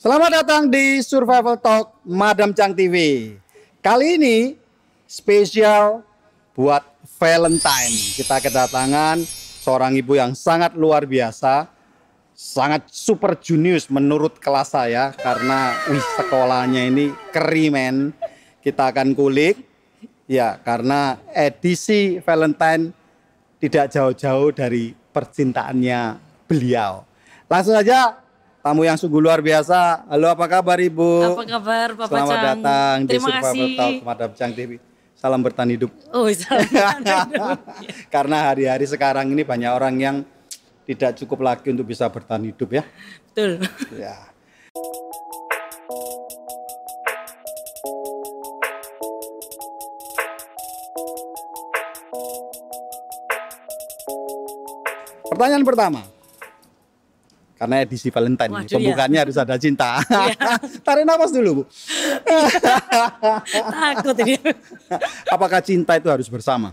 Selamat datang di Survival Talk Madam Chang TV. Kali ini spesial buat Valentine. Kita kedatangan seorang ibu yang sangat luar biasa, sangat super junius menurut kelas saya karena wih sekolahnya ini kerimen. Kita akan kulik ya karena edisi Valentine tidak jauh-jauh dari percintaannya beliau. Langsung saja tamu yang sungguh luar biasa. Halo, apa kabar Ibu? Apa kabar Bapak Selamat Cang? datang di Terima Survival kasih. Talk Madam Chang TV. Salam bertahan hidup. Oh, salam. Karena hari-hari sekarang ini banyak orang yang tidak cukup lagi untuk bisa bertahan hidup ya. Betul. Ya. Pertanyaan pertama. Karena edisi Valentine, Waduh, pembukaannya harus ada cinta. Iya. Tarik nafas dulu, Bu. Takut ini. Apakah cinta itu harus bersama?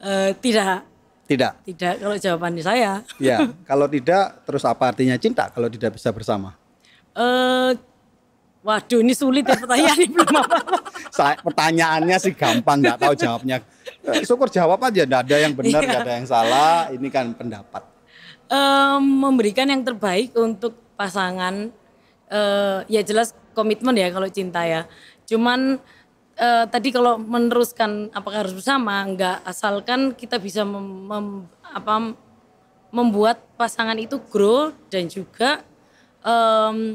Eh, tidak, Tidak. tidak kalau jawaban saya. Ya, kalau tidak, terus apa artinya cinta kalau tidak bisa bersama? Eh, waduh, ini sulit ya pertanyaan ini belum apa. Saya, pertanyaannya sih gampang, nggak tahu jawabnya. Eh, Syukur jawab aja, nggak ada yang benar, Iya. nggak ada yang salah. Ini kan pendapat. Eh, memberikan yang terbaik untuk pasangan. Eh, ya jelas komitmen ya kalau cinta ya. Cuman eh, tadi kalau meneruskan apakah harus bersama, enggak asalkan kita bisa mem- mem- apa, membuat pasangan itu grow dan juga em,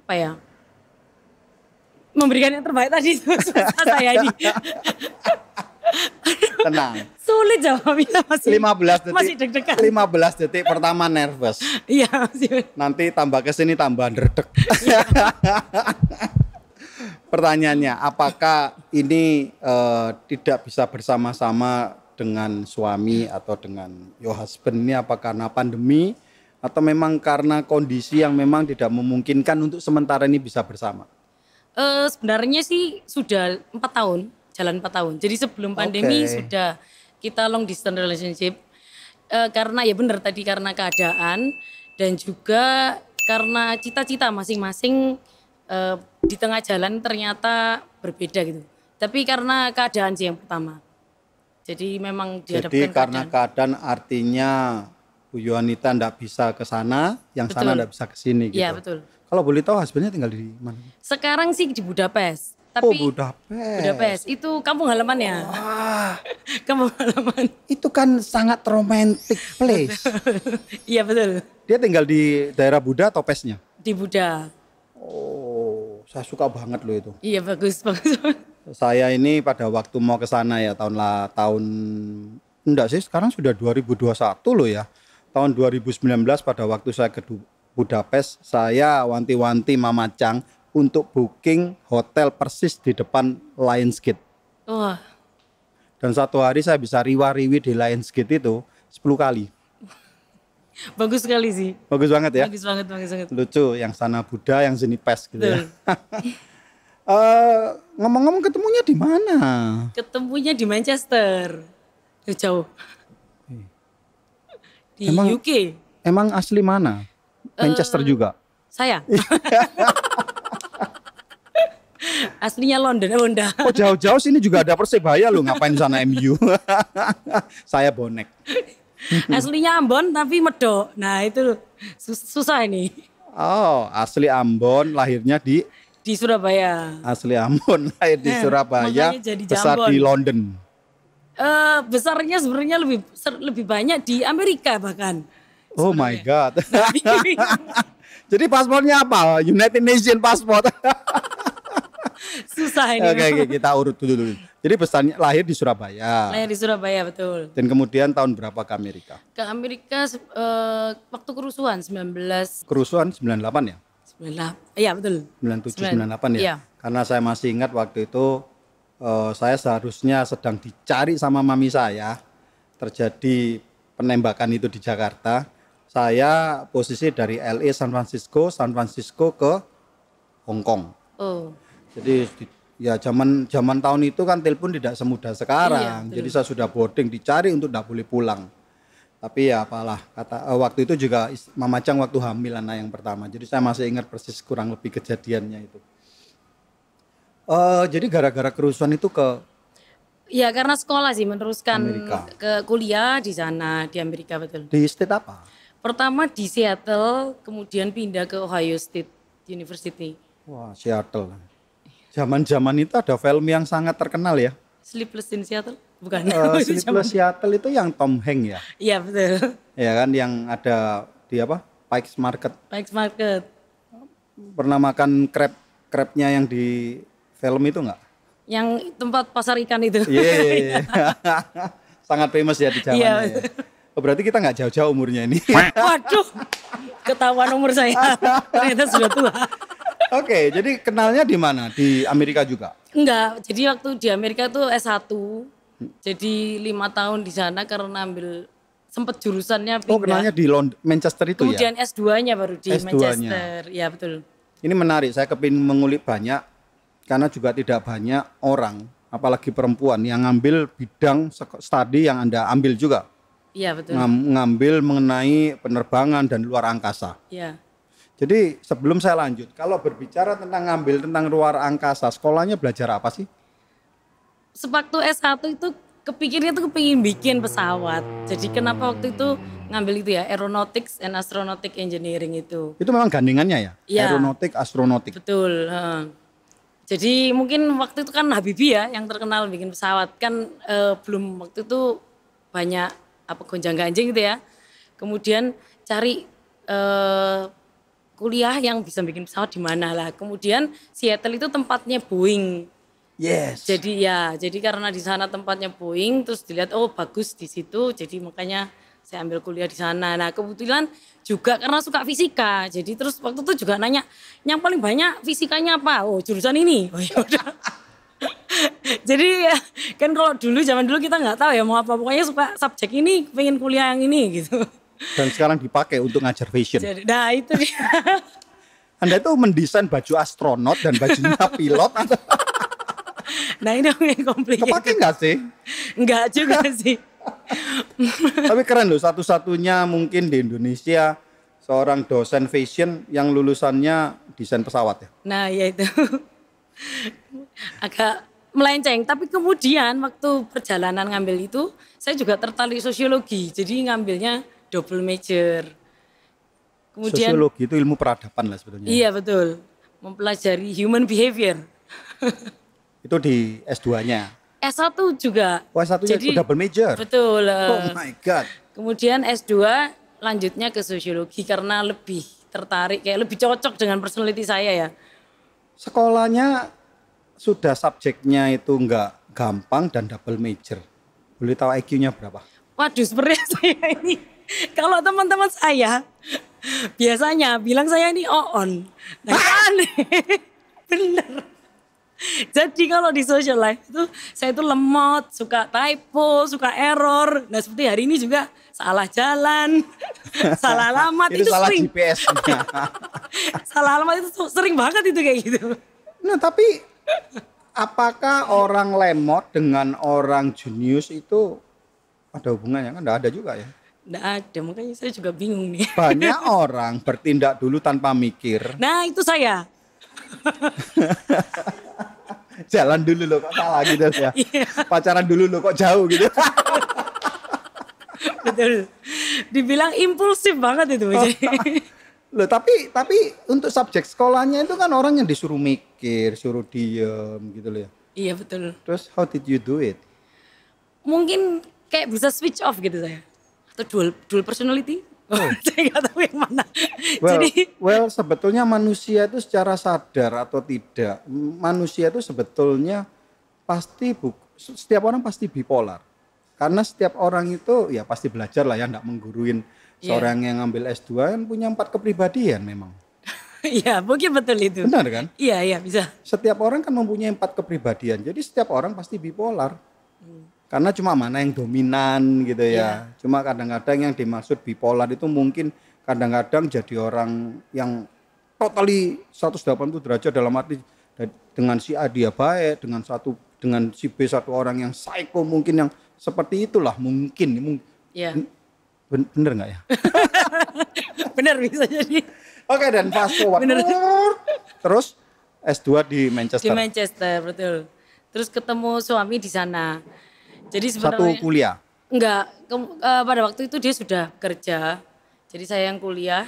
apa ya memberikan yang terbaik tadi saya Tenang. Sulit jawabnya masih 15 detik. masih deg-degan 15 detik pertama nervous. iya masih Nanti tambah ke sini tambah ndredeg. Pertanyaannya, apakah ini eh, tidak bisa bersama-sama dengan suami atau dengan your husband ini apa karena pandemi atau memang karena kondisi yang memang tidak memungkinkan untuk sementara ini bisa bersama? Eh, sebenarnya sih sudah empat tahun jalan empat tahun jadi sebelum pandemi Oke. sudah kita long distance relationship Eh, karena ya benar tadi karena keadaan dan juga karena cita-cita masing-masing eh, di tengah jalan ternyata berbeda gitu tapi karena keadaan sih yang pertama jadi memang dihadapkan Jadi karena keadaan. keadaan artinya Bu Yuanita tidak bisa ke sana, yang sana Betul. tidak bisa ke sini gitu. Iya betul Kalau boleh tahu husbandnya tinggal di mana? sekarang sih di Budapest oh tapi Budapest. Budapest itu kampung halamannya Wah, kampung halaman itu kan sangat romantic place. iya betul Dia tinggal di daerah Buddha atau Pesnya? di Buddha Oh, saya suka banget loh itu. iya bagus bagus Saya ini pada waktu mau ke sana ya tahun lah tahun enggak sih sekarang sudah 2021 loh ya. Tahun 2019 pada waktu saya ke Budapest, saya wanti-wanti Mama Chang untuk booking hotel persis di depan Lionsgate. wah Dan satu hari saya bisa riwa-riwi di Lionsgate itu 10 kali. bagus sekali sih Bagus banget ya. bagus banget bagus banget Lucu, yang sana Buddha, yang sini Pes gitu ya. Betul. Eh, ngomong-ngomong ketemunya di mana? ketemunya di Manchester Tuh, jauh di Emang- UK Emang asli mana? Manchester juga. saya aslinya London oh enggak Oh jauh-jauh sini juga ada Persebaya loh ngapain di sana MU. Saya bonek. aslinya Ambon tapi medok nah itu sus- susah ini Oh asli Ambon lahirnya di di Surabaya asli Ambon lahir di Eh, Surabaya jadi besar di London. Eh besarnya sebenarnya lebih lebih banyak di Amerika bahkan Oh my god. Jadi paspornya apa? United Nation passport. Susah ini Oke, oke, kita urut dulu. Jadi besarnya lahir di Surabaya. lahir di Surabaya betul Dan kemudian tahun berapa ke Amerika? ke Amerika eh, waktu kerusuhan 1998 Kerusuhan 98 ya? iya betul 97 Sembilan- 98 ya. iya. Karena saya masih ingat waktu itu eh, saya seharusnya sedang dicari sama mami saya. Terjadi penembakan itu di Jakarta. Saya posisi dari LA San Francisco, San Francisco ke Hong Kong. oh Jadi di- ya zaman zaman tahun itu kan telepon tidak semudah sekarang. Iya. Jadi saya sudah boarding dicari untuk tidak boleh pulang. Tapi ya apalah kata eh, waktu itu juga is- Mama Chang waktu hamil anak yang pertama. Jadi saya masih ingat persis kurang lebih kejadiannya itu. Eh jadi gara-gara kerusuhan itu ke Ya karena sekolah sih meneruskan Amerika. ke kuliah di sana di Amerika betul. di state apa? Pertama di Seattle, kemudian pindah ke Ohio State University. Wah, Seattle. Zaman-zaman itu ada film yang sangat terkenal ya. Sleepless in Seattle? Bukan. Zaman- Sleepless Seattle itu yang Tom Hanks ya. Iya betul. Ya kan yang ada di apa? Pikes Market. Pikes Market. Pernah makan crab crabnya yang di film itu enggak? Yang tempat pasar ikan itu. Iya. iya, iya. Sangat famous ya di zamannya. Iya, ya. Oh, berarti kita nggak jauh-jauh umurnya ini. Waduh. Ketahuan umur saya. Ternyata sudah tua. Oke, jadi kenalnya di mana? Di Amerika juga. Enggak, jadi waktu di Amerika tuh S1. Jadi lima tahun di sana karena ambil sempat jurusannya pindah. Oh, kenalnya di Lond Manchester itu ya. Kemudian S2-nya baru di S2-nya. Manchester. Ya betul. Ini menarik, saya kepingin mengulik banyak karena juga tidak banyak orang, apalagi perempuan yang ngambil bidang studi yang Anda ambil juga. Iya betul. Ngam- ngambil mengenai penerbangan dan luar angkasa. Iya. Jadi sebelum saya lanjut, kalau berbicara tentang ngambil tentang luar angkasa, sekolahnya belajar apa sih? Sewaktu S1 itu kepikirnya tuh kepingin bikin pesawat. Jadi kenapa waktu itu ngambil itu ya Aeronautics and Astronautic Engineering itu. Itu memang gandingannya ya? Iya. Aeronautik, astronautik. Betul. heeh. Jadi mungkin waktu itu kan Habibie ya yang terkenal bikin pesawat kan eh, belum waktu itu banyak apa gonjang ganjing gitu ya. Kemudian cari eh, kuliah yang bisa bikin pesawat di mana lah. Kemudian Seattle itu tempatnya Boeing. Yes. Jadi ya, jadi karena di sana tempatnya Boeing, terus dilihat oh bagus di situ, jadi makanya saya ambil kuliah di sana. Nah kebetulan juga karena suka fisika, jadi terus waktu itu juga nanya, yang paling banyak fisikanya apa? Oh jurusan ini. Oh ya jadi ya, kan kalau dulu zaman dulu kita nggak tahu ya mau apa, pokoknya suka subjek ini, pengen kuliah yang ini gitu. Dan sekarang dipakai untuk ngajar fashion. Jadi, nah itu dia. Anda itu mendesain baju astronot dan bajunya pilot atau nah ini yang complicated. kepake nggak sih? Enggak juga sih. Tapi keren loh, satu-satunya mungkin di Indonesia seorang dosen fashion yang lulusannya desain pesawat ya. Nah, ya itu. Agak melenceng, tapi kemudian waktu perjalanan ngambil itu, saya juga tertarik sosiologi. Jadi ngambilnya double major. Kemudian Sosiologi itu ilmu peradaban lah sebetulnya. iya betul, mempelajari human behavior. Itu di S2-nya. S1 juga. Wah, satunya itu double major. Betul. Oh my god. Kemudian S2 lanjutnya ke sosiologi karena lebih tertarik kayak lebih cocok dengan personality saya ya. Sekolahnya sudah subjeknya itu enggak gampang dan double major. Boleh tahu IQ-nya berapa? Waduh, sebenarnya saya ini kalau teman-teman saya biasanya bilang saya ini on. Nah, aneh. Bener. Jadi kalau di social life itu saya itu lemot, suka typo, suka error. Nah seperti hari ini juga salah jalan, salah alamat itu, itu, salah sering. GPS-nya. Salah alamat itu sering banget itu kayak gitu. nah, tapi apakah orang lemot dengan orang jenius itu ada hubungannya? Kan enggak ada juga ya. Nggak ada, makanya saya juga bingung nih. Banyak orang bertindak dulu tanpa mikir. Nah itu saya. Jalan dulu loh kok salah gitu ya. Iya. Pacaran dulu loh kok jauh gitu. Betul. Dibilang impulsif banget itu. Jadi, Loh tapi tapi untuk subjek sekolahnya itu kan orang yang disuruh mikir, suruh diem gitu loh ya. iya betul. Terus how did you do it? Mungkin kayak bisa switch off gitu saya. Atau dual, dual personality. saya nggak tahu yang mana. Well, Jadi well sebetulnya manusia itu secara sadar atau tidak, manusia itu sebetulnya pasti bu, setiap orang pasti bipolar. Karena setiap orang itu ya pasti belajar lah ya, enggak mengguruin Iya. seorang yang ngambil S2 kan punya empat kepribadian memang. Iya mungkin betul itu. Benar kan? Iya iya bisa. Setiap orang kan mempunyai empat kepribadian. Jadi setiap orang pasti bipolar. Karena cuma mana yang dominan gitu ya. Cuma kadang-kadang yang dimaksud bipolar itu mungkin kadang-kadang jadi orang yang totally 180 derajat dalam arti dengan si A dia baik, dengan satu dengan si B satu orang yang psycho mungkin yang seperti itulah mungkin. Mung- Iya. Ben- bener nggak ya? Benar bisa jadi Oke dan fast forward. Bener. Terus S2 di Manchester. di Manchester betul. Terus ketemu suami di sana. Jadi Satu sebenarnya kuliah. enggak ke- eh, pada waktu itu dia sudah kerja. Jadi saya yang kuliah.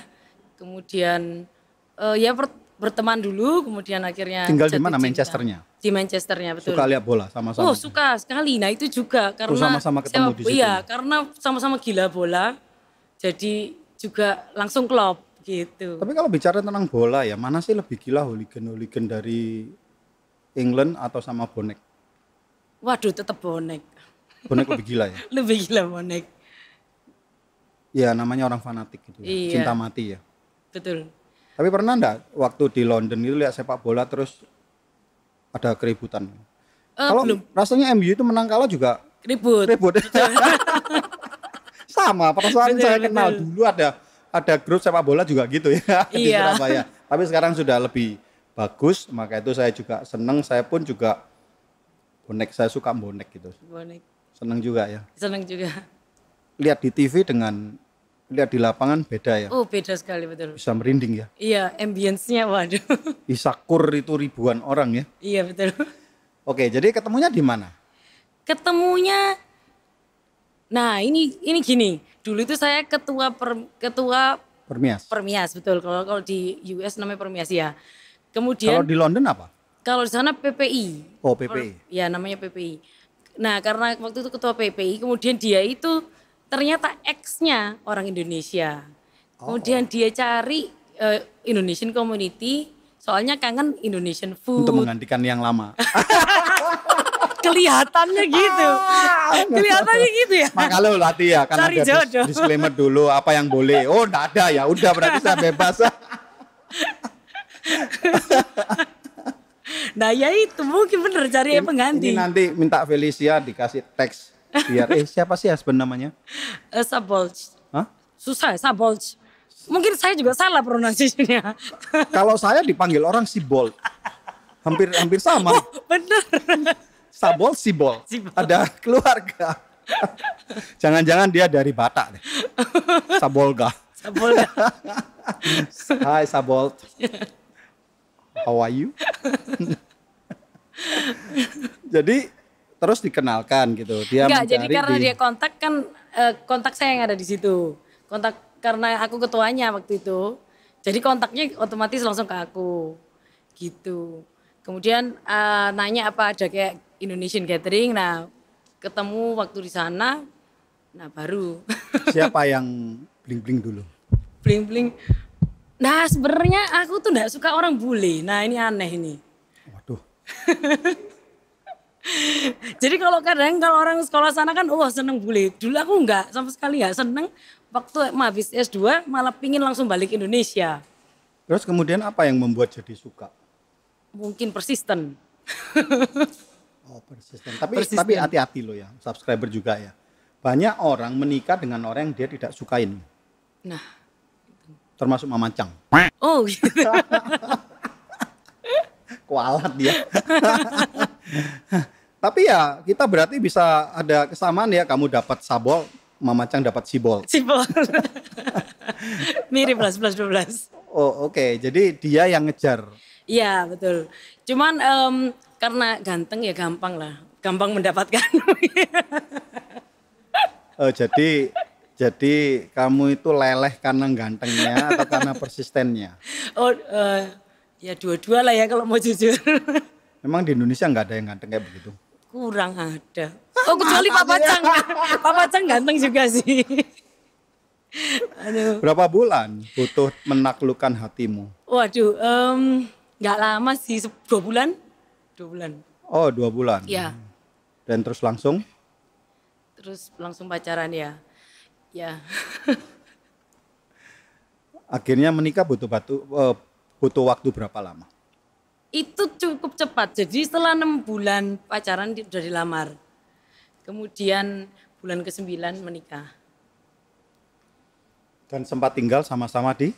Kemudian eh, ya ber- berteman dulu, kemudian akhirnya Tinggal di mana? Manchesternya? Di Manchesternya betul. Suka lihat bola sama-sama. Oh suka sekali. Nah itu juga karena sama-sama ketemu sepak- di situ. Iya karena sama-sama gila bola. Jadi juga langsung klop gitu. Tapi kalau bicara tentang bola ya, mana sih lebih gila hooligan-hooligan dari England atau sama bonek? Waduh tetap bonek. Bonek lebih gila ya. Lebih gila bonek. Ya namanya orang fanatik gitu. ya. Iya. Cinta mati ya. Betul. Tapi pernah enggak waktu di London itu lihat sepak bola terus ada keributan? Eh, kalau belum rasanya MU itu menang kalah juga ribut. ribut. Sama perasaan Betul, saya kenal betul. dulu ada ada grup sepak bola juga gitu ya di Iya. Surabaya. Tapi sekarang sudah lebih bagus, maka itu saya juga seneng. Saya pun juga bonek, saya suka bonek gitu. Bonek. Seneng juga ya. Seneng juga. Lihat di TV dengan lihat di lapangan beda ya. Oh beda sekali betul. Bisa merinding ya. Iya ambience-nya waduh. Isakur itu ribuan orang ya. iya betul. Oke, jadi ketemunya di mana? Ketemunya Nah, ini ini gini. Dulu itu saya ketua per, ketua Permias. Permias betul. Kalau kalau di US namanya Permias ya. Kalau Kemudian di London apa? kalau di sana PPI. Oh, PPI. Ya namanya PPI. Nah karena waktu itu ketua PPI, kemudian dia itu ternyata ex-nya orang Indonesia. Kemudian dia cari eh, Indonesian community, soalnya kangen Indonesian food. Untuk menggantikan yang lama. Kelihatannya gitu, kelihatannya gitu ya. Maka lo latih ya, kan Cari ada jodoh. disclaimer dulu apa yang boleh. Oh, enggak ada ya. Udah berarti saya bebas. Nah ya itu mungkin bener cari yang pengganti. Ini nanti minta Felicia dikasih teks biar eh siapa sih husband namanya? Eh, Sabolj. Hah? Susah ya, Sabolj. Mungkin saya juga salah pronunciation-nya. Kalau saya dipanggil orang si Bolt. Hampir hampir sama. bener. Sabol Sibol. Sibol. Ada keluarga. Jangan-jangan dia dari Batak deh. Sabolga. Sabolga. Hai Sabol. How are you? Jadi terus dikenalkan gitu. Dia Enggak, jadi karena di- dia kontak kan eh, kontak saya yang ada di situ. Kontak karena aku ketuanya waktu itu. Jadi kontaknya otomatis langsung ke aku. Gitu. Kemudian eh, nanya apa ada kayak Indonesian Gathering. Nah, ketemu waktu di sana. Nah, baru siapa yang bling-bling dulu? bling-bling. Nah, sebenarnya aku tuh enggak suka orang bule. Nah, ini aneh ini. Waduh. Jadi kalau kadang kalau orang sekolah sana kan oh seneng bule. Dulu aku enggak sama sekali ya seneng. Waktu habis S2 malah pingin langsung balik Indonesia. Terus kemudian apa yang membuat jadi suka? Mungkin persisten. Oh persisten. Tapi Persisten. tapi hati-hati loh ya, subscriber juga ya. Banyak orang menikah dengan orang yang dia tidak sukain, Nah, termasuk Mama Cang. oh gitu. Kualat dia. tapi ya kita berarti bisa ada kesamaan ya. Kamu dapat sabol, Mama Cang dapat sibol. Sibol. Mirip lah 11 12. Oh oke, jadi dia yang ngejar. Iya, betul. Cuman em, karena ganteng ya gampang lah. Gampang mendapatkan. Oh, jadi jadi kamu itu leleh karena gantengnya atau karena persistennya? oh, eh, ya dua-dua lah ya kalau mau jujur. Memang di Indonesia nggak ada yang ganteng kayak begitu. Kurang ada. Oh kecuali Papa Cang. Papa Cang ganteng juga sih. Aduh. Berapa bulan butuh menaklukkan hatimu? Waduh, nggak lama sih, dua bulan. Dua bulan. Oh dua bulan. Ya, Dan terus langsung? terus langsung pacaran ya. Ya, Akhirnya menikah butuh batu eh, butuh waktu berapa lama? itu cukup cepat. Jadi setelah enam bulan pacaran di- udah dilamar. Kemudian bulan ke sembilan menikah. Dan sempat tinggal sama-sama di?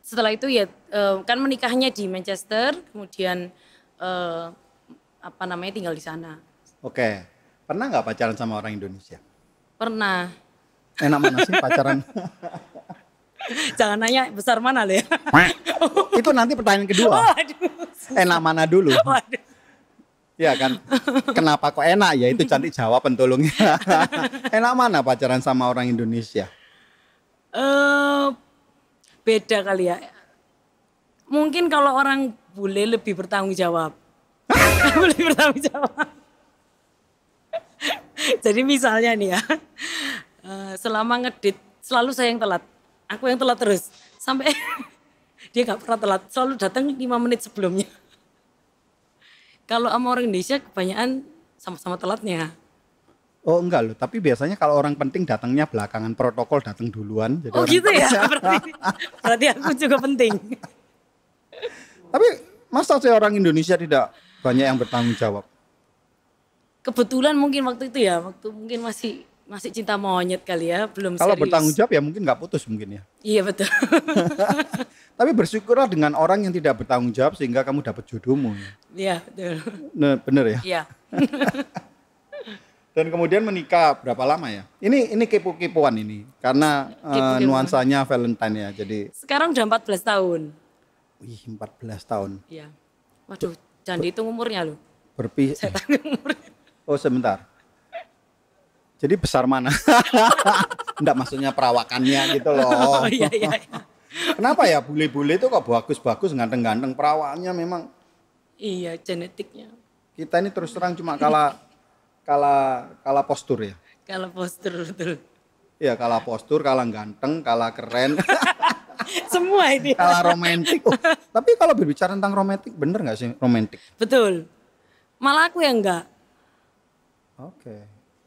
Setelah itu ya eh, kan menikahnya di Manchester, kemudian eh, apa namanya tinggal di sana. Oke. Pernah nggak pacaran sama orang Indonesia? Pernah. Enak mana sih pacaran? Jangan nanya besar mana ya. itu nanti pertanyaan kedua. Waduh. Enak mana dulu? Waduh. Ya kan? Kenapa kok enak ya? Itu cantik jawab pentolongnya. enak mana pacaran sama orang Indonesia? Eh beda kali ya. Mungkin kalau orang bule lebih bertanggung jawab. lebih bertanggung jawab. Jadi misalnya nih ya, eh, selama ngedit selalu saya yang telat. Aku yang telat terus. Sampai dia nggak pernah telat, selalu datang lima menit sebelumnya. Kalau sama orang Indonesia kebanyakan sama-sama telatnya. Oh enggak loh, tapi biasanya kalau orang penting datangnya belakangan protokol datang duluan. Jadi Oh gitu ya, berarti, berarti aku juga penting. Tapi masa sih orang Indonesia tidak banyak yang bertanggung jawab? kebetulan mungkin waktu itu ya waktu mungkin masih masih cinta monyet kali ya belum Kalau serius. bertanggung jawab ya mungkin nggak putus mungkin ya. iya betul Tapi bersyukurlah dengan orang yang tidak bertanggung jawab sehingga kamu dapat jodohmu. iya betul Nah, bener ya. iya Dan kemudian menikah berapa lama ya? Ini ini kepo-kepoan ini karena Kepo-kepoan. nuansanya Valentine ya. Jadi sekarang udah 14 tahun wih 14 tahun. iya waduh jangan dihitung umurnya loh Berpi saya tahu umurnya Oh sebentar. Jadi besar mana? Enggak maksudnya perawakannya gitu loh. oh iya iya iya. Kenapa ya bule-bule itu kok bagus-bagus ganteng-ganteng perawakannya memang iya genetiknya kita ini terus terang cuma kalah kalah kalah postur ya. kalau postur betul Iya kalah postur, kalah ganteng, kalah keren, semua ini kalah romantis. Oh, tapi kalau berbicara tentang romantis, bener nggak sih romantis? betul malah aku yang enggak Oke.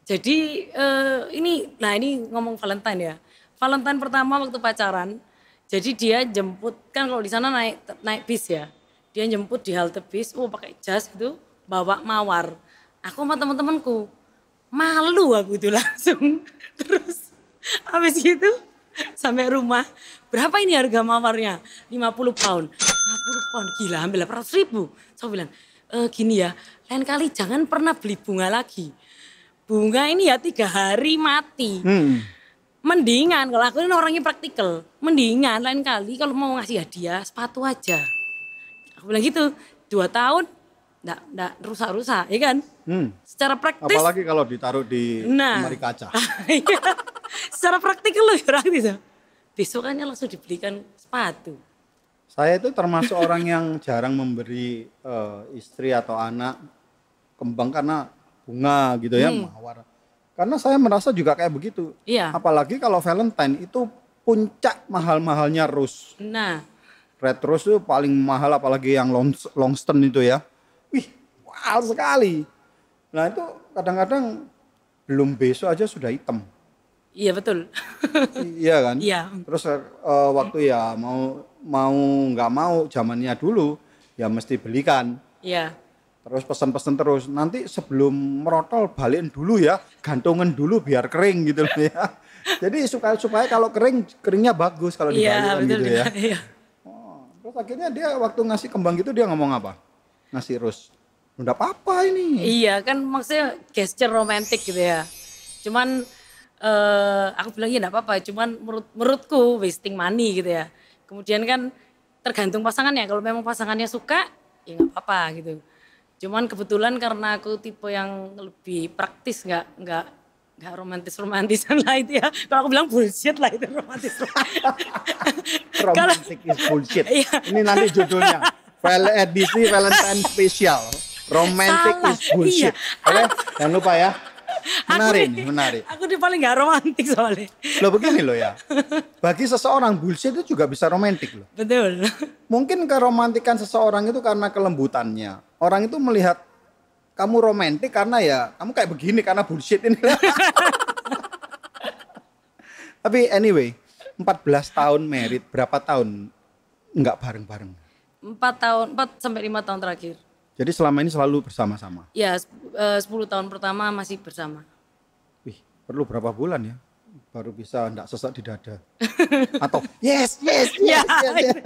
Jadi eh, ini, nah ini ngomong Valentine ya. Valentine pertama waktu pacaran, jadi dia jemput kan kalau di sana naik naik bis ya. Dia jemput di halte bis, oh pakai jas gitu, bawa mawar. Aku sama teman-temanku malu aku itu langsung. Terus habis gitu sampai rumah, berapa ini harga mawarnya? 50 pound. 50 pound, gila ambil 800 ribu. Saya bilang, e, gini ya, lain kali jangan pernah beli bunga lagi. Bunga ini ya tiga hari mati. Hmm. Mendingan kalau aku ini orangnya praktikal. Mendingan lain kali kalau mau ngasih hadiah sepatu aja. Aku bilang gitu, dua tahun enggak, enggak rusak-rusak, ya kan? Hmm. Secara praktis. Apalagi kalau ditaruh di Nah. lemari kaca. Iya. Secara praktikal lebih praktis. ya. Besokannya langsung dibelikan sepatu. Saya itu termasuk orang yang jarang memberi eh, istri atau anak kembang karena bunga gitu ya, mawar. Karena saya merasa juga kayak begitu. Iya. Apalagi kalau Valentine itu puncak mahal-mahalnya rose. Nah, Red rose itu paling mahal apalagi yang long, Longston itu ya. Wih, mahal sekali. Nah itu kadang-kadang belum besok aja sudah hitam. iya betul. iya kan? Iya. Terus eh, waktu ya mau mau nggak mau zamannya dulu ya mesti belikan. Iya. Terus pesan-pesan terus. Nanti sebelum merotol balikin dulu ya, gantungan dulu biar kering gitu loh ya. Jadi supaya supaya kalau kering keringnya bagus kalau Iya, dibalikin betul. gitu ya. Iya. Terus akhirnya dia waktu ngasih kembang gitu dia ngomong apa? Ngasih rose. Udah apa-apa ini. Iya kan maksudnya gesture romantis gitu ya. Cuman eh aku bilang ya enggak apa-apa, cuman menurut menurutku wasting money gitu ya. Kemudian kan tergantung pasangannya. Kalau memang pasangannya suka ya nggak apa-apa gitu. Cuman kebetulan karena aku tipe yang lebih praktis nggak nggak nggak romantis romantisan lah itu ya. Kalau aku bilang bullshit lah itu romantis. Kalau Romantic is bullshit. Iya. Ini nanti judulnya. Edisi Valentine Special. Romantic Salah, is bullshit. iya. Oke, jangan lupa ya. Menarik aku nih, menarik. Aku nih paling nggak romantis soalnya. Loh begini loh ya. Bagi seseorang bullshit itu juga bisa romantis loh. Betul. Mungkin keromantikan seseorang itu karena kelembutannya. Orang itu melihat kamu romantis karena ya kamu kayak begini karena bullshit ini. Tapi anyway, 14 tahun merit, berapa tahun nggak bareng-bareng? Empat tahun, empat sampai lima tahun terakhir. Jadi selama ini selalu bersama-sama. Ya, sep- eh, 10 tahun pertama masih bersama. Wih, perlu berapa bulan ya? Baru bisa ndak sesak di dada. Atau yes, yes, yes, Ya. yes, yes.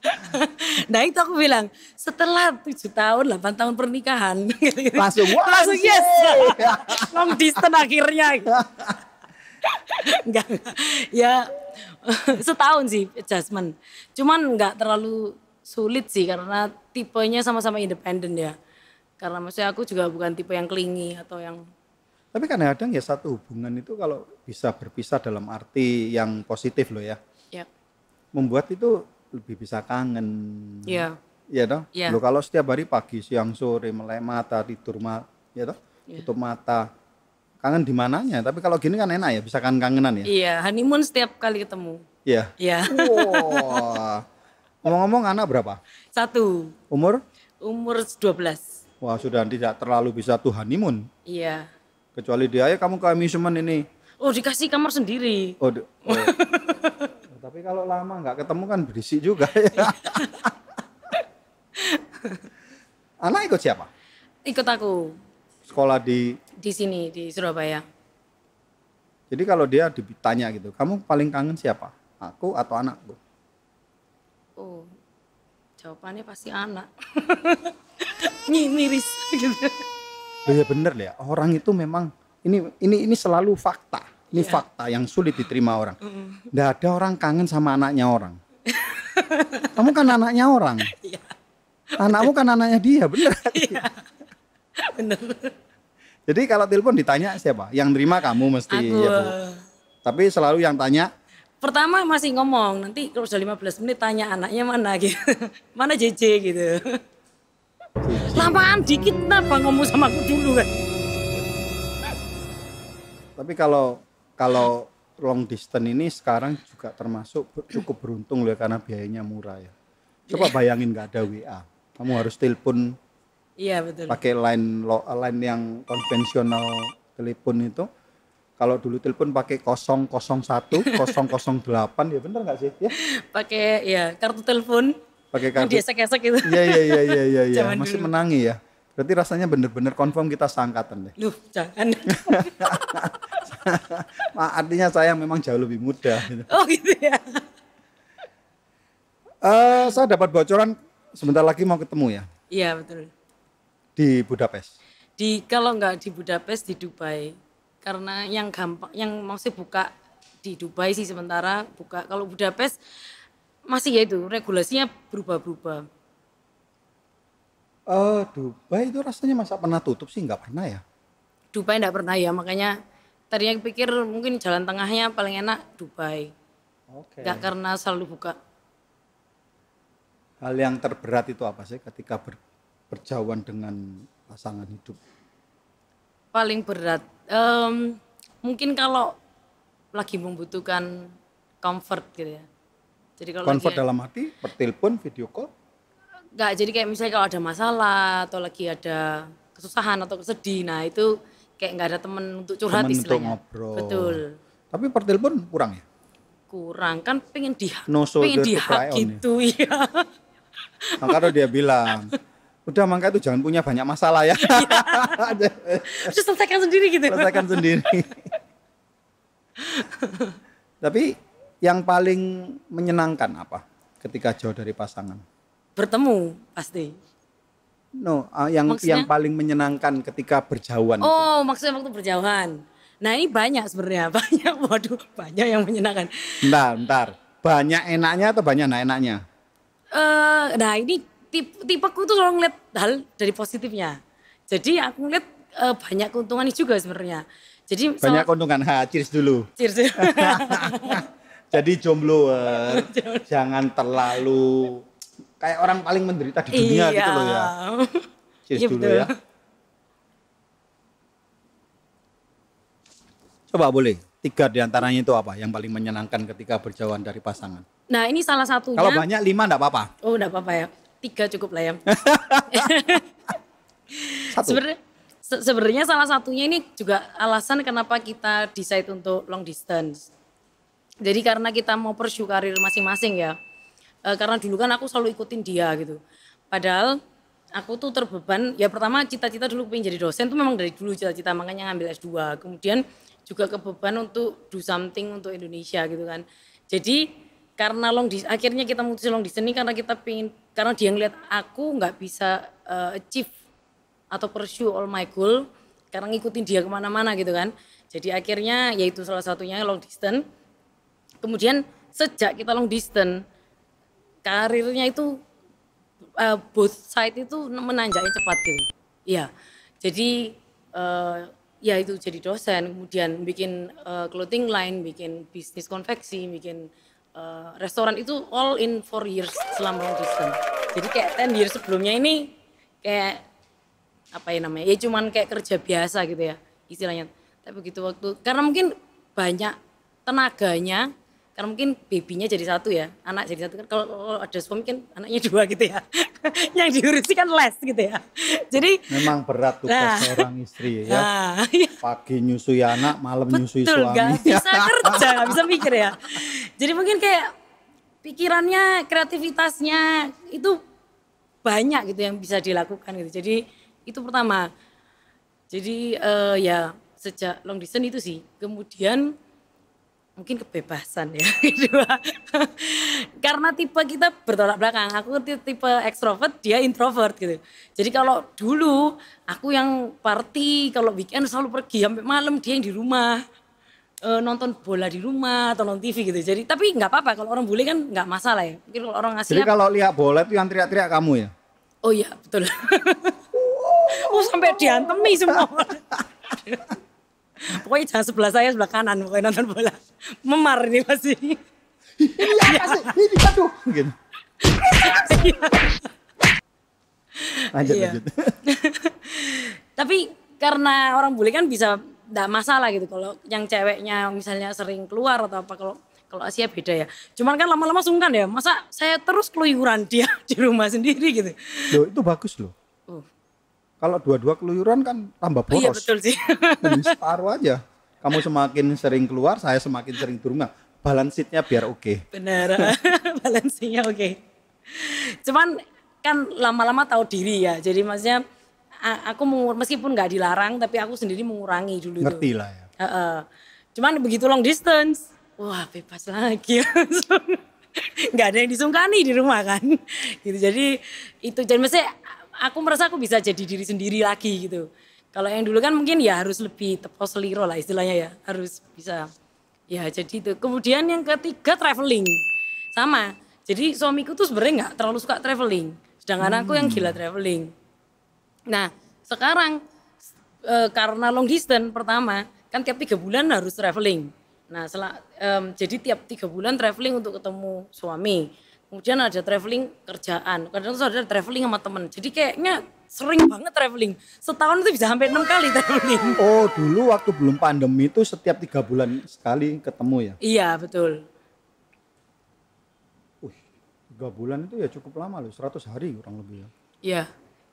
Nah itu aku bilang, setelah 7 tahun, 8 tahun pernikahan. Langsung, Langsung yes. Long distance akhirnya. enggak, enggak. Ya setahun sih adjustment. Cuman enggak terlalu sulit sih karena tipenya sama-sama independen ya. Karena maksudnya aku juga bukan tipe yang klingi atau yang Tapi kadang-kadang ya satu hubungan itu kalau bisa berpisah dalam arti yang positif loh ya. ya Membuat itu lebih bisa kangen. ya Iya dong. Iya. Loh kalau setiap hari pagi, siang, sore melek mata, tidur ma ya toh? Iya. Tutup mata. Kangen di mananya? Tapi kalau gini kan enak ya, bisa kan kangenan ya. iya honeymoon setiap kali ketemu. Iya. Ya Wah. Ngomong-ngomong anak berapa? satu Umur? umur 12 Wah, sudah tidak terlalu bisa tuh honeymoon. Iya. Kecuali dia, ayo kamu ke amusement ini. Oh dikasih kamar sendiri. Oh, oh. Tapi kalau lama nggak ketemu kan berisik juga ya. Anak ikut siapa? Ikut aku Sekolah di di sini di Surabaya. Jadi kalau dia ditanya gitu, kamu paling kangen siapa? Aku atau anakku? Oh, jawabannya pasti anak. Miris gitu. Ya bener ya, orang itu memang ini ini ini selalu fakta. Ini fakta yang sulit diterima orang. Nggak ada orang kangen sama anaknya orang. Kamu kan anaknya orang. Iya. Anakmu kan anaknya dia, bener. Bener. Jadi kalau telepon ditanya siapa? Yang nerima kamu mesti Aku ya, Bu. Tapi selalu yang tanya pertama masih ngomong, nanti kalau sudah 15 menit tanya anaknya mana gitu. mana JJ gitu. Lamaan dikit kenapa ngomong sama aku dulu kan? Tapi kalau kalau long distance ini sekarang juga termasuk cukup beruntung loh ya, karena biayanya murah ya. Coba bayangin nggak ada WA, kamu harus telepon Iya betul. pakai line line yang konvensional telepon itu. Kalau dulu telepon pakai 001, 008 ya bener nggak sih? Ya, Pakai ya kartu telepon pakai kartu. diesek-esek gitu. Iya iya iya iya iya iya. Zaman Masih dulu. menangi ya. Berarti rasanya bener-bener confirm kita seangkatan deh. Loh, jangan. Artinya saya memang jauh lebih muda. gitu. oh gitu ya. Eh, saya dapat bocoran sebentar lagi mau ketemu ya Iya betul. di Budapest. Di kalau nggak di Budapest di Dubai. Karena yang gampang yang masih buka di Dubai sih sementara buka. Kalau Budapest masih ya itu regulasinya berubah-berubah. Eh, Dubai itu rasanya masa pernah tutup sih nggak pernah ya. Dubai nggak pernah ya makanya tadinya pikir mungkin jalan tengahnya paling enak Dubai. Oke. Nggak karena selalu buka. Hal yang terberat itu apa sih ketika ber- berjauhan dengan pasangan hidup? Paling berat. Em, mungkin kalau lagi membutuhkan comfort gitu ya. Jadi kalau Convert lagi dalam arti bertelepon, video call. nggak jadi kayak misalnya kalau ada masalah atau lagi ada kesusahan atau kesedih, nah itu kayak nggak ada temen untuk curhat Temen untuk istilahnya. ngobrol. Betul. Tapi per telepon kurang ya. Kurang kan pengen di No pengen dihak ya. gitu ya. Nah, kalau dia bilang, udah mangka itu jangan punya banyak masalah ya. Terus selesaikan sendiri gitu. Selesaikan sendiri. Tapi yang paling menyenangkan apa ketika jauh dari pasangan? Bertemu pasti. No, ah, yang Maksudnya? yang paling menyenangkan ketika berjauhan. itu. Oh, maksudnya waktu berjauhan. Nah, ini banyak sebenarnya, banyak. Waduh, banyak yang menyenangkan. Bentar, bentar. Banyak enaknya atau banyak enggak enaknya? eh nah, ini tipe tipeku tuh selalu ngeliat hal dari positifnya. Jadi aku ngeliat eh, banyak keuntungannya juga sebenarnya. Jadi Banyak salah- keuntungan. Ha, cheers dulu. Cheers. Jadi jomblo, jangan terlalu kayak orang paling menderita di dunia gitu loh ya. Cheers Iya, dulu betul. ya. Coba boleh, tiga di antaranya itu apa yang paling menyenangkan ketika berjauhan dari pasangan? Nah, ini salah satunya. Kalau banyak lima enggak apa-apa. Oh, enggak apa-apa ya. Tiga cukup lah ya. Sebenarnya se- sebenarnya salah satunya ini juga alasan kenapa kita decide untuk long distance. Jadi karena kita mau pursue karir masing-masing ya. Eh, karena dulu kan aku selalu ikutin dia gitu. Padahal aku tuh terbeban, ya pertama cita-cita dulu pengen jadi dosen tuh memang dari dulu cita-cita makanya ngambil S2. Kemudian juga kebeban untuk do something untuk Indonesia gitu kan. Jadi karena long akhirnya kita mutusin long distance ini karena kita pengen karena dia ngeliat aku nggak bisa eh, achieve atau pursue all my goal karena ngikutin dia ke mana-mana gitu kan. Jadi akhirnya yaitu salah satunya long distance. Kemudian sejak kita long distance karirnya itu uh, both side itu menanjaknya cepat gitu. Iya. Jadi uh, ya itu jadi dosen kemudian bikin uh, clothing line bikin bisnis konveksi bikin uh, restoran itu all in four years selama distance jadi kayak ten years sebelumnya ini kayak apa ya namanya ya cuman kayak kerja biasa gitu ya istilahnya. Tapi begitu waktu karena mungkin banyak tenaganya karena mungkin babynya jadi satu ya anak jadi satu. Kan kalau, ada suami kan anaknya dua gitu ya. Yang diurusi kan les gitu ya. Jadi memang berat tugas nah, seorang istri ya. Nah, iya. pagi nyusui anak malam betul, nyusui suami. gak bisa kerja gak bisa mikir ya. Jadi mungkin kayak pikirannya kreativitasnya itu banyak gitu yang bisa dilakukan gitu. Jadi itu pertama. Jadi uh, ya sejak long distance itu sih. Kemudian mungkin kebebasan ya kedua karena tipe kita bertolak belakang. Aku tipe ekstrovert dia introvert gitu. Jadi kalau dulu aku yang party kalau weekend selalu pergi sampai malam dia yang di rumah. E, nonton bola di rumah atau nonton TV gitu. Jadi tapi nggak apa-apa kalau orang bule kan nggak masalah ya. Mungkin kalau orang ngasih jadi kalau lihat bola itu yang teriak-teriak kamu ya? Oh iya betul. Oh sampai diantemi semua Pokoknya jangan sebelah saya, sebelah kanan pokoknya nonton bola. Memar ini pasti. Ini apa sih? Ini aduh. Gitu. lanjut, iya. lanjut. Tapi karena orang bule kan bisa tidak masalah gitu kalau yang ceweknya misalnya sering keluar atau apa kalau kalau Asia beda ya. Cuman kan lama-lama sungkan ya. Masa saya terus keluyuran dia di rumah sendiri gitu. Loh, itu bagus loh. Uh. Kalau dua-dua keluyuran kan tambah boros. Iya betul sih. separuh aja. Kamu semakin sering keluar, saya semakin sering di rumah. Balance-nya biar oke. Okay. Benar, balance-nya oke. Okay. Cuman kan lama-lama tahu diri ya. Jadi maksudnya aku meskipun nggak dilarang, tapi aku sendiri mengurangi dulu. Ngerti lah ya. Uh, uh. Cuman begitu long distance, wah bebas lagi nggak ada yang disungkani di rumah kan gitu jadi itu jadi maksudnya aku merasa aku bisa jadi diri sendiri lagi gitu. Kalau yang dulu kan mungkin ya harus lebih tepo seliro lah istilahnya ya, harus bisa ya jadi itu. Kemudian yang ketiga traveling, sama. Jadi suamiku tuh sebenarnya nggak terlalu suka traveling, sedangkan hmm. aku yang gila traveling. Nah sekarang e, karena long distance pertama kan tiap tiga bulan harus traveling. Nah setelah e, jadi tiap tiga bulan traveling untuk ketemu suami kemudian ada traveling kerjaan. Kadang tuh ada traveling sama temen. Jadi kayaknya sering banget traveling. Setahun itu bisa sampai enam kali traveling. Oh dulu waktu belum pandemi itu setiap tiga bulan sekali ketemu ya? Iya betul. Tiga bulan itu ya cukup lama loh. 100 hari kurang lebih ya. Iya.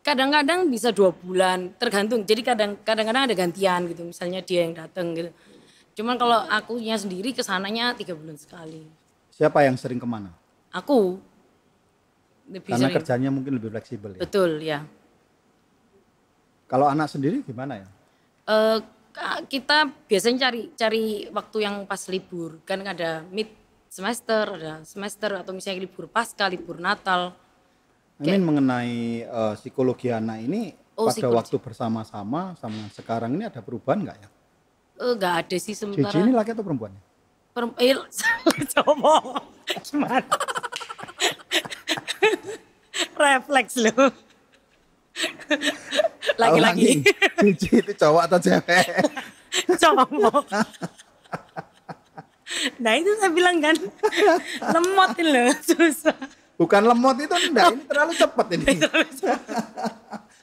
Kadang-kadang bisa dua bulan tergantung. Jadi kadang kadang-kadang ada gantian gitu. Misalnya dia yang datang gitu. Cuman kalau akunya sendiri ke sananya tiga bulan sekali. Siapa yang sering ke mana Aku. Lebih Karena sering. kerjanya mungkin lebih fleksibel ya. Betul ya. Kalau anak sendiri gimana ya? Uh, kita biasanya cari cari waktu yang pas libur kan ada mid semester ada semester atau misalnya libur pasca libur Natal. Ini mengenai uh, psikologi anak ini oh, pada psikologi. waktu bersama-sama sama sekarang ini ada perubahan nggak ya? Uh, nggak ada sih sementara. Cici ini laki atau perempuan? Perempuan. Eh, gimana? Refleks lo. Lagi-lagi. Cici itu cowok atau cewek? cowok. Nah itu saya bilang kan, lemot loh, susah. Bukan lemot itu enggak, ini terlalu cepat ini.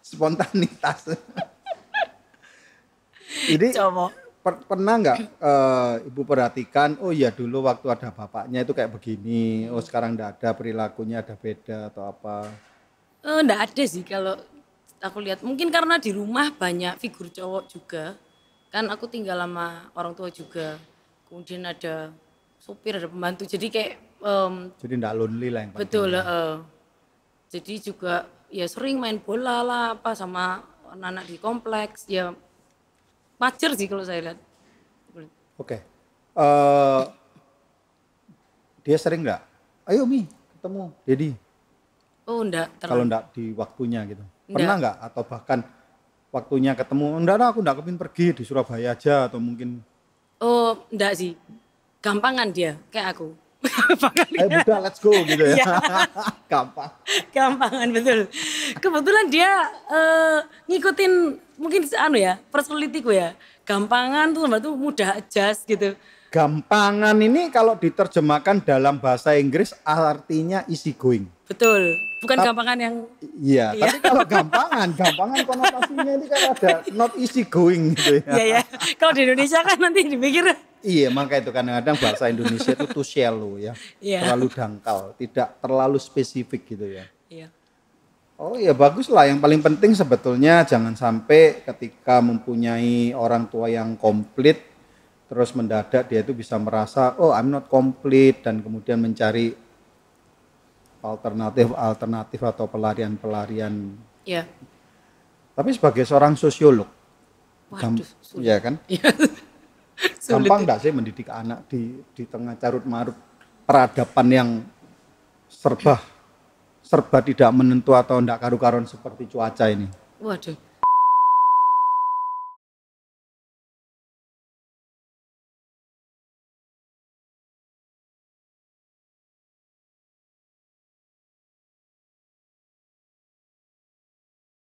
Spontanitas. ini cowok per, pernah nggak uh, ibu perhatikan oh ya dulu waktu ada bapaknya itu kayak begini oh sekarang enggak ada perilakunya ada beda atau apa? Uh, enggak ada sih kalau aku lihat. Mungkin karena di rumah banyak figur cowok juga. Kan aku tinggal sama orang tua juga. Kemudian ada supir ada pembantu. Jadi kayak um, jadi enggak lonely lah yang betul uh, jadi juga ya sering main bola lah apa sama anak-anak di kompleks. Ya Wajar sih kalau saya lihat. Oke. Okay. Uh, eh, dia sering nggak? Ayo Mi, ketemu Dedi. Oh enggak. Kalau enggak di waktunya gitu. Enggak. Pernah nggak atau bahkan waktunya ketemu enggak aku enggak kepin pergi di Surabaya aja atau mungkin Oh, enggak sih. Gampangan dia kayak aku. Ayo Buddha let's go gitu ya Iya. gampang Gampangan betul. Kebetulan dia eh, ngikutin mungkin anu ya, personalitiku ya. Gampangan tuh tuh mudah adjust gitu. gampangan ini kalau diterjemahkan dalam bahasa Inggris artinya easy going Betul. Bukan Tap- gampangan yang Iya, Iya. tapi kalau gampangan, gampangan konotasinya ini kan ada not easy going gitu ya. ya ya. Kalau di Indonesia kan nanti dipikir Iya, maka itu kadang-kadang bahasa Indonesia itu too shallow ya. Iya. Terlalu dangkal, tidak terlalu spesifik gitu ya. Iya. Oh iya bagus lah, yang paling penting sebetulnya jangan sampai ketika mempunyai orang tua yang komplit, terus mendadak dia itu bisa merasa, oh I'm not complete, dan kemudian mencari alternatif-alternatif atau pelarian-pelarian. Iya. Tapi sebagai seorang sosiolog, Waduh, sulit. ya kan? Sulit. Gampang nggak sih mendidik anak di di tengah carut marut peradaban yang serba serba tidak menentu atau tidak karu-karuan seperti cuaca ini? Waduh.